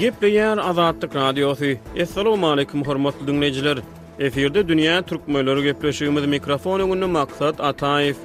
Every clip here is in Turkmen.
Gepleýär Azatlyk Radiosy. Assalamualaikum hormatly dinleýjiler. Efirde dünýä türkmenleri gepleşigimiz mikrofon öňünde maksat Ataýew.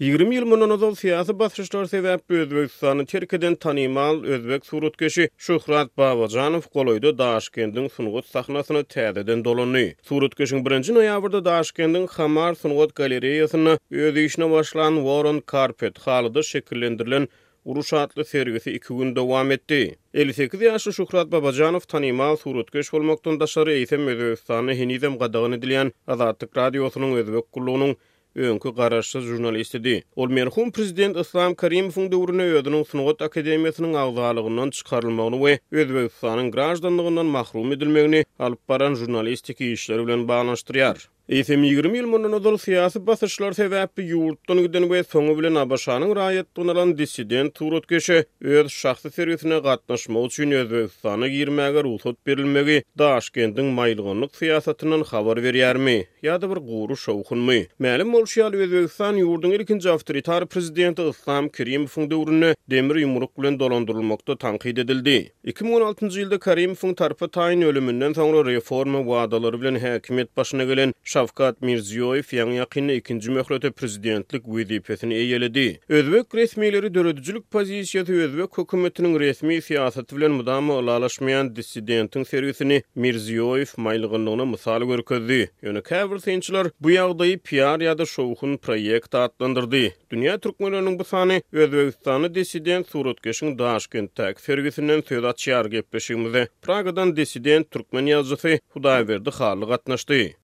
Ýigrimi ýyl mundan ozal syýasy basyşlar sebäpli Özbegistany terk eden tanymal özbek suratkeşi Şöhrat Babajanow golaýda Daşkendiň sungat sahnasyna täzeden dolandy. Suratkeşiň birinji noýabrda Daşkendiň Hamar sungat galereýasynda öz işine başlan Worn Carpet, halyda şekillendirilen uruş atly sergisi iki gün dowam etdi. Elli sekiz ýaşly Şöhrat Babajanow tanymal suratkeş bolmakdan daşary, eýsem Özbegistanda henizem gadagan edilýän Azatlyk Radiosynyň Özbek gullugynyň öňki Garaşsyz žurnalistidi. Ol merhum prezident Yslam Karimowyň döwründe özüniň Sungat akademiýasynyň agzalygyndan çykarylmagyny we Özbegistanyň graždanlygyndan mahrum edilmegini alyp baran žurnalistik işleri bilen baglanyşdyrýar. Eýsem, ýigrimi ýyl mundan ozal syýasy basyşlar sebäpli ýurtdan giden we soňy bilen ABŞ-nyň raýatlygyny alan dissident suratkeşe öz şahsy sergisine gatnaşmagy üçin Özbegistana girmäge rugsat berilmegi Daşkendiň maýylganlyk syýasatyndan habar berýärmi? Ýa-da bir gury şowhunmy? Mälim bolşy ýaly, Özbegistan ýurduň ilkinji awtoritar prezidenti Yslam Kerimowyň döwründe demir ýumruk bilen dolandyrylmakda tankyt edildi. Iki müň on altynjy ýylda Kerimowyň tarpa taýyn ölüminden soňra reforma wadalary bilen häkimiýet başyna gelen Şawkat Mirziýoýew ýaňy-ýakynda ikinji möhlete prezidentlik wezipesini eýeledi. Özbek resmileri döredijilik pozisiýasy özbek hökümetiniň resmi syýasaty bilen mydama ylalaşmaýan dissidentiň sergisini Mirziýoýew maýlyganlygyna mysal görkezdi. Ýöne käbir synçylar bu ýagdaýy PR ýa-da şowhun proýekt atlandyrdy. Dünýä türkmenleriniň bu sany özbegistanly dissident suratkeşiň Daşkentdäki sergisinden söz açýar. Gepleşigimize Pragadan dissident türkmen ýazyjysy Hudaýberdi Hally gatnaşdy.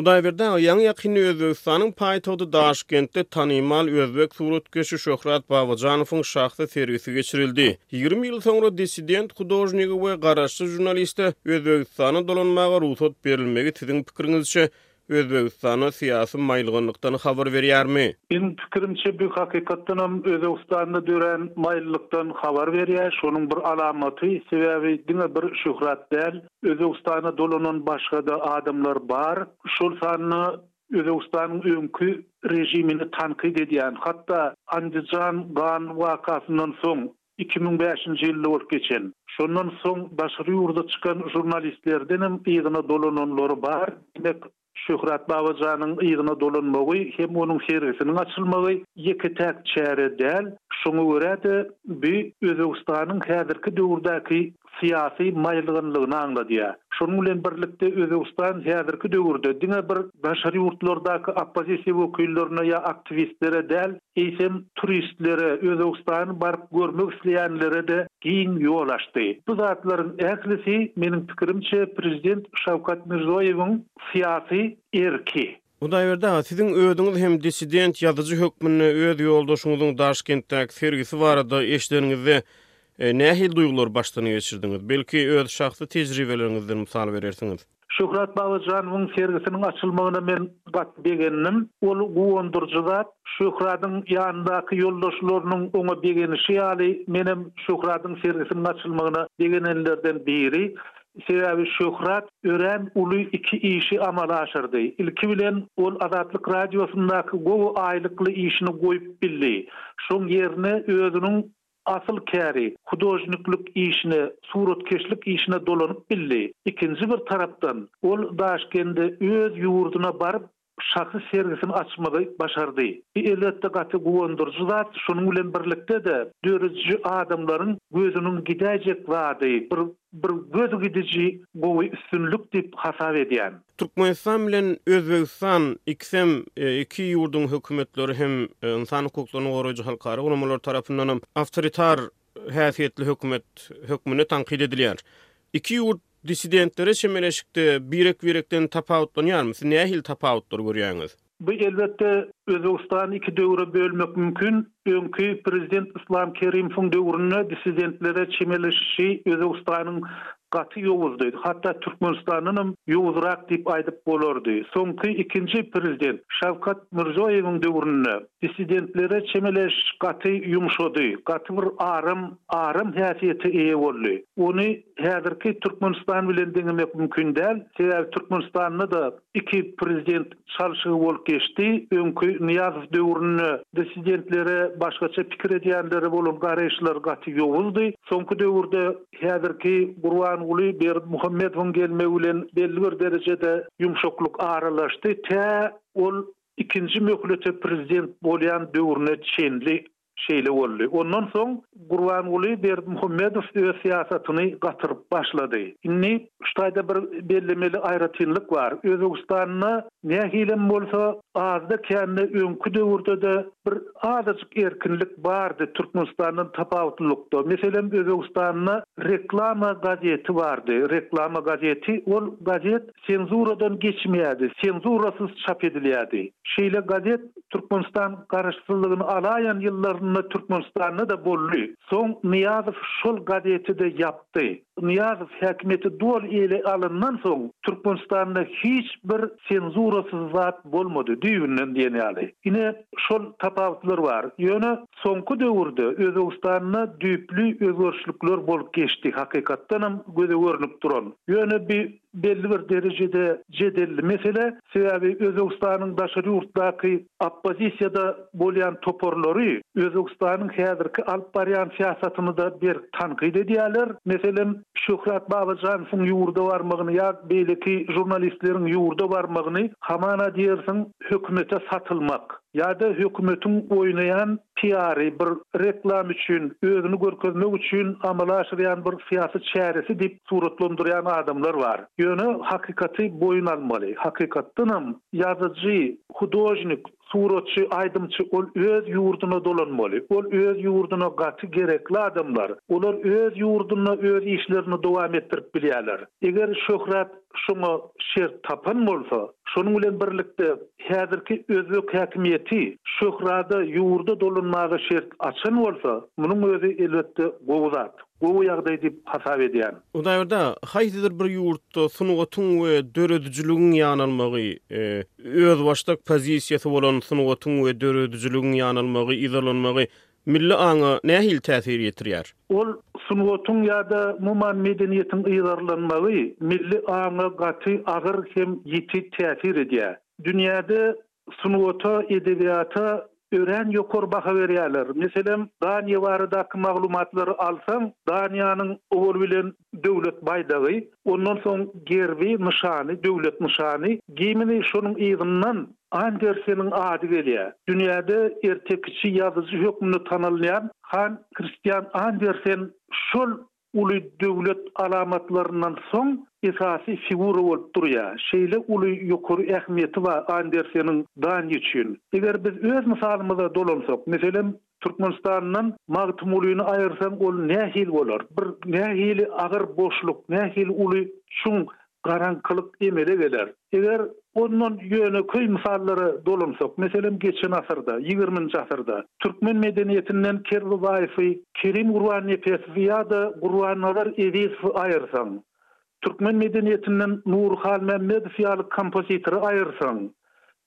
Hudaýberdi aga, ýaňy-ýakynda Özbegistanyň paýtagty Daşkentde tanymal özbek suratkeşi Şöhrat Babajanowyň şahsy sergisi geçirildi. Ýigrimi ýyl soňra dissident hudožnige we garaşsyz žurnaliste Özbegistana dolanmaga rugsat berilmegi siziň pikiriňizçe, Özbegistana syýasy maýylganlykdan habar berýärmi? Meniň pikirimçe, bu hakykatdanam Özbegistanda dörän maýyllykdan habar berýär. Şonuň bir alamaty, sebäbi diňe bir Şöhrat däl, Özbegistana dolanan başga-da adamlar bar. Şol sanda Özbegistanyň öňki režimini tankyt edýän, hatda Andijan gan wakasyndan soň, iki müň bäşinji ýylda bolup geçen, şondan soň daşary ýurda çykan žurnalistlerdenem yzyna dolananlary bar. Diýmek, Şöhrat Babajanyň yzyna dolanmagy hem onuň sergisiniň açylmagy ýeke-täk çäre däl. Şoňa görä-de, bu Özbegistanyň häzirki döwürdäki syýasy maýylganlygyny aňladýar. Şonuň bilen birlikde, Özbegistan häzirki döwürde diňe bir daşary ýurtlardaky oppozisiýa wekillerine ýa aktiwistlere däl, eýsem turistlere, Özbegistany baryp görmek isleýänlere-de giň ýol açdy. Bu zatlaryň ählisi, meniň pikirimçe, prezident Şawkat Mirzoýewiň syýasy erki. Hudaýberdi aga, siziň özüňiz hem dissident ýazyjy hökmünde öz ýoldaşyňyzyň Daşkentdäki sergisi barada eşideniňizde nähili duýgulary başdan geçirdiňiz? Belki, öz şahsy tejribeleriňizden mysal berersiňiz? Şöhrat Babažanowyň sergisiniň açylmagyna men gaty begendim. Ol guwandyryjy zat. Şöhradyň ýanyndaky ýoldaşlarynyň oňa begenişi ýaly, menem Şöhradyň sergisiniň açylmagyna begenenlerden biri. Sebäbi Şöhrat örän uly iki işi amala aşyrdy. Ilki bilen, ol Azatlyk Radiosyndaky gowy aýlykly işini goýup bildi. Şoň ýerine özüniň Asyl käri hudožniklik işine, suratkeşlik işine dolanyp bildi. Ikinji bir tarapdan, ol Daşkende öz ýurduna baryp, şahsy sergisini açmagy başardy. Bu elbetde gaty guwandyryjy zat, şonuň bilen birlikde-de dörediji adamlaryň gözüniň gidäýjek zady, bir Bir göz gidiji gowy üstünlik diýip hasap edýän. Türkmenistan bilen Özbegistan ikisem iki ýurduň hökümetleri hem ynsan hukuklaryny goraýjy halkara guramalary tarapyndanam awtoritar häsiýetli hökümet hökmünde tankyt edilýär. Iki ýurt dissidentleri çemeleşikde birek-birekden tapawutlanýarmy? Siz nähili tapawutlary görýäňiz? Bu elbetde, Özbegistany iki döwre bölmek mümkin, öňki prezident Yslam Kerimowyň döwründe dissidentlere çemeleşişi Özbegistanyň gaty ýowuzdy, hatda Türkmenistandanam ýowuzrak diýip aýdyp bolardy. Soňky ikinji prezident Şawkat Mirzoýewiň döwründe dissidentlere çemeleşiş gaty ýumşady, gaty bir aram, aram häsiýete eýe boldy. Ony häzirki Türkmenistan bilen deňemek mümkin däl, sebäbi Türkmenistanda-da Iki prezident çalşygy bolup geçdi. Öňki Nyýazow döwründe dissidentlere başgaça pikir edýänlere bolan garaýyşlar gaty ýowuzdy. Soňky döwürde häzirki Gurbanguly Berdimuhamedowyň gelmegi bilen belli bir derejede ýumşaklyk aralaşdy, tä ol ikinji möhlete prezident bolýan döwrüne çenli Şeýle boldy. Ondan soň Gurbanguly Berdimuhamedow öz syýasatyny gatyryp başlady. Indi şu taýda bir bellemeli aýratynlyk bar. Özbegistanda nähilem bolsa azda-kände öňki döwürde-de bir azajyk erkinlik bardy Türkmenistandan tapawutlylykda. Meselem, Özbegistanda Reklama gazeti bardy. Reklama gazeti, ol gazet senzuradan geçmeýärdi, senzurasyz çap edilýärdi. Şeýle gazet Türkmenistan Garaşsyzlygyny alaýan ýyllarynda Türkmenistanda-da boldy. Soň Nyýazow şol gazeti-de ýapdy. Nyýazow häkimiýeti doly ele alandan soň Türkmenistanda hiç bir senzurasyz zat bolmady, düýbünden diýen ýaly. Ine, şol tapawutlar bar. Ýöne soňky döwürde Özbegistanda düýpli özgerişlikler bolup geçdi, hakykatdanam göze görnüp duran. Ýöne bi belli bir derejede jedelli mesele, sebäbi Özbegistanyň daşary ýurtdaky oppozisiýada bolýan toparlary Özbegistanyň häzirki alyp barýan syýasatyny-da berk tankyt edýärler. Meselem, Şöhrat Babajanowyň ýurda barmagyny ýa beýleki žurnalistleriň ýurda barmagyny hamana diýersiň hökümete satylmak ýa-da hökümetiň oýnaýan PR-y, bir reklam üçin, özüni görkezmek üçin amala aşyrýan bir syýasy çäresi diýip suratlandyrýan adamlar bar. Ýöne hakykaty boýun almaly. Hakykatdanam, ýazyjy, hudožnik, suratçy, aýdymçy ol öz ýurduna dolanmaly. Ol öz ýurduna gaty gerekli adamlar. Olar öz ýurdunda öz işlerini dowam etdirip bilýärler. Eger şöhrat. şoňa şert tapan bolsa, şonuň bilen birlikde häzirki özbek häkimiýeti Şöhrada ýurda dolanmaga şert açan bolsa, munuň özi elbetde gowy zat, gowy ýagdaý diýip hasap edýän. Hudaýberdi aga, haýsydyr bir ýurtda sungatyň we döredijiligiň ýanalmagy, özbaşdak pozisiýasy bolan sungatyň we döredijiligiň ýanalmagy, yzarlanmagy Milli aňa nähili täsir ýetirýär? Ol sungatyň ýa-da umuman medeniýetiň yzarlanmagy milli aňa gaty agyr hem ýiti täsir edýär. Dünýäde sungata, edebiýata örän ýokary baha berýärler. Meselem, Daniýa baradaky maglumatlary alsaň, Daniýanyň owal bilen Döwlet baýdagy, ondan soň Gerbi, nyşany, Döwlet nyşany, gimni, şonuň yzyndan Anderseniň ady gelýär. Dünýäde erte kiçi ýazyjy hökmünde tanalýan Han Kristian Andersen şol uly döwlet alamatlaryndan soň esasy figura bolup durýar. Şeýle uly ýokary ähmiýeti bar Anderseniň Daniýa üçin. Eger biz öz mysalymyza dolansak, meselem, Türkmenistandan Magtymgulyny aýyrsaň ol nähili bolar? Bir nähili agyr boşluk, nähili uly çuň garaňkylyk emele geler. Eger ondan ýönekeý mysallara dolansak, meselem geçen asyrda, ýigirminji asyrda türkmen medeniýetinden Kerbibaýewi, Kerim Gurbannepesowy ýa-da Gurbannazar Ezizowy aýyrsaň, Türkmen medeniýetinden Nury Halmämmedow ýaly kompozitory aýyrsaň,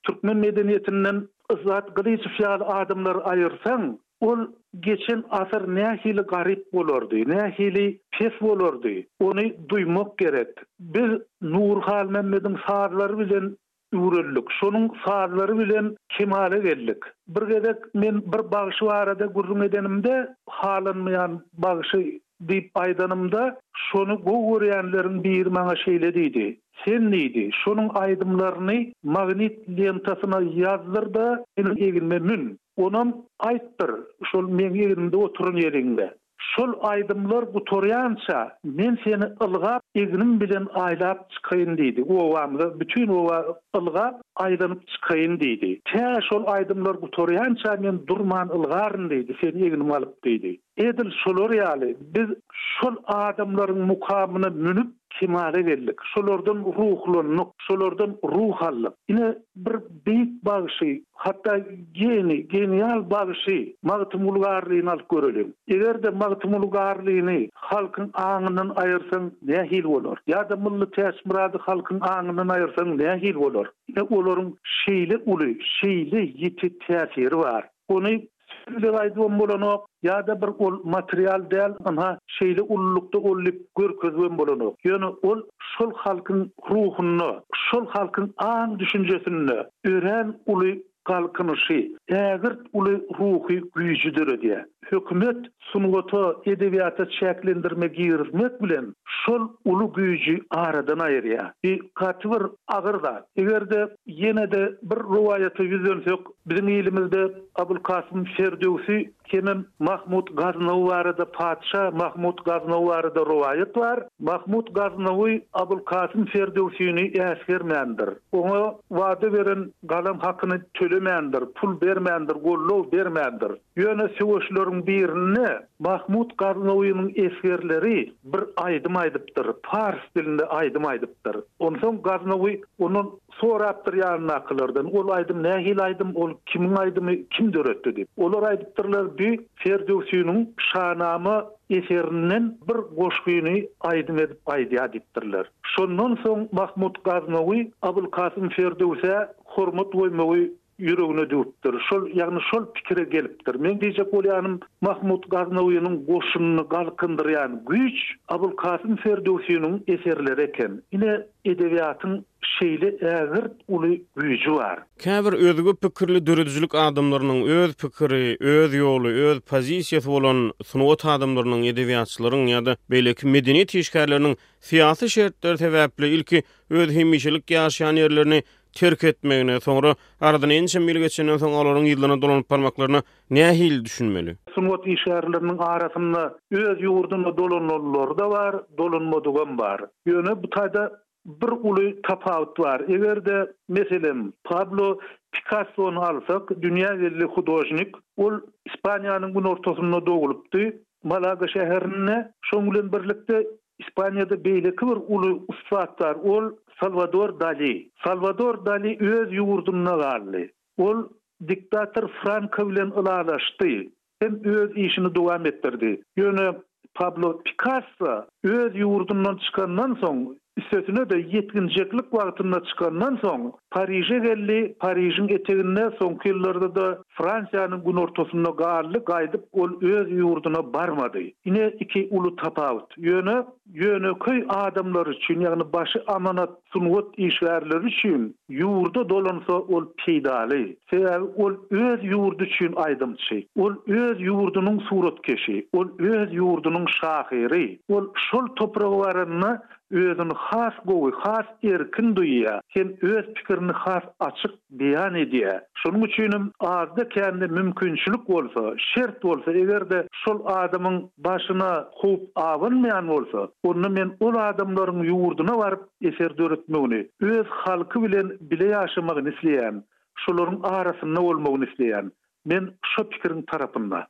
türkmen medeniýetinden Yzzat Gylyjow ýaly adamlary aýyrsaň, ol geçen asyr nähili garyp bolardy, nähili pes bolardy, ony duýmak gerek. Biz Nury Halmämmediň sazlary bilen Üwrüldik. Şonuň sazlary bilen kemala geldik. Bir gezek men bir bagşy barada gürrüň edenimde, halanmaýan bagşy diýip aýdanymda, şony gowy görýänleriň biri maňa şeýle diýdi, Sen, diýdi, şonuň aýdymlaryny magnit lentasyna ýazdyr-da, meniň egnime mün. Onam aýtdyr, şol meň egnimde oturan ýeriňde. Şol aýdymlar gutarýança, men seni ylgap, egnim bilen aýlap çykaýyn diýdi. Obamyza, bütin oba ylgap, aýlanyp çykaýyn diýdi. Tä şol aýdymlar gutarýança, men durman ylgaryn diýdi, seni egnime alyp diýdi. Edil şolar ýaly, biz şol adamlaryň mukamyna münüp, kemala geldik, şolardan ruhlandyk, şolardan ruh aldyk. Ine, bir beýik bagşy, hatda geniý, genial bagşy Magtymguly Garlyny alyp göreliň. Eger-de Magtymguly Garlyny halkyň aňyndan aýyrsaň, nähili bolar? Ýa-da Mylly Täçmyrady halkyň aňyndan aýyrsaň, nähili bolar? Ine, olaryň şeýle uly, şeýle ýiti täsiri bar. Ony Söz bile aýdybam bolanok, ýa-da bir ol material däl, ynha, şeýle ululykda ol diýip görkezibem bolanok. Ýöne ol şol halkyň ruhunda, şol halkyň aň-düşünjesinde örän uly galkynyşy, ägirt uly ruhy güýji döredýär. Hökümet sungata, edebiýata çäklendirme girizmek bilen şol uly güýji aradan aýyrýar. Bi gaty bir agyr zat. Eger-de Ýene-de bir rowaýata ýüzlensek, biziň ilimizde Abulkasym Ferdöwsi hemem Mahmut Gaznawy barada, patyşa Mahmut Gaznawy barada rowaýat bar. Mahmut Gaznawy Abulkasym Ferdöwsini äsgermändir. Oňa wada beren galam hakyny tölemändir, pul bermändir, goldaw bermändir. Ýöne söweşleriň birinde Mahmut Gaznawynyň esgerleri bir aýdym aýdypdyr, pars dilinde aýdym aýdypdyr. Onsoň Gaznawy ondan sorapdyr ýanyndakylardan, Ol aýdym nähili aýdym, ol kimiň aýdymy, kim döretdi diýip. Olar aýdypdyrlar, Bi Ferdöwsiniň Şanama eserinden bir goşgyny aýdym edip aýdýar diýipdirler. Şondan soň Mahmut Gaznawy Abylkasym Ferdöwsä hormat goýmagy ýüregine düwüpdir. Şol, ýagny şol pikire gelipdir. Meň diýjek bolýanym, Mahmut Gaznawynyň goşunyny galkyndyrýan güýç Abulkasym Ferdöwsiniň eserleri eken. Ine, edebiýatyň şeýle ägirt uly güýji bar. Käbir özge pikirli döredijilik adamlarynyň öz pikiri, öz ýoly, öz pozisiýasy bolan sungat adamlarynyň, edebiýatçylaryň ýa-da beýleki medeniýet işgärleriniň syýasy şertleri sebäpli ilki öz hemişelik ýaşaýan ýerlerini terk etmegine, soňra aradan ençeme ýyl geçenden soň olaryň yzlaryna dolanyp barmaklaryna nähili düşünmeli? Sungat işgärleriniň arasynda öz ýurduna dolananlar-da bar, dolanmadygam bar. Ýöne bu taýda bir uly tapawut bar. Eger-de, meselem, Pablo Pikassony alsak, dünýä belli hudožnik. Ol Ispaniýanyň günortasynda doglupdy, Malaga şäherinde. Şoň bilen birlikde, Ispaniýada beýleki bir uly ussat bar, ol Salwador Dali. Salwador Dali öz ýurdunda galdy. Ol diktator Franko bilen ylalaşdy hem öz işini dowam etdirdi. Ýöne Pablo Pikasso öz ýurdundan çykandan soň, üstesine-de ýetginjeklik wagtynda çykandan soň, Pariže geldi, Parižiň eteginde, soňky ýyllarda-da Fransiýanyň günortasynda galdy, gaýdyp ol öz ýurduna barmady. Ine iki uly tapawut. Ýöne ýönekeý adamlar üçin, ýagny başy amanat sungat işgärleri üçin ýurda dolansa ol peýdaly. Sebäbi ol öz ýurdy üçin aýdymçy. Ol öz ýurdunyň suratkeşi. Ol öz ýurdunyň şahyry. Ol şol topraga baranda özüni has gowy, has erkin duýýar hem öz pikirini has açyk beýan edýär. Şonuň üçinem azda-kände mümkinçilik bolsa, şert bolsa, eger-de şol adamyň başyna howp abanmaýan bolsa, onda men ol adamlaryň ýurduna baryp eser döretmegini, öz halky bilen bile ýaşamagyny isleýän, şolaryň arasynda bolmagyny isleýän. Men şo pikiriň tarapynda.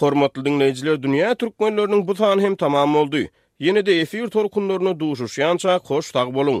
Hormatly diňleýjiler dünýä türkmenleriniň bu sany hem tamam boldy. Ýene-de efir tolkunlarynda duşuşýança hoş sag boluň.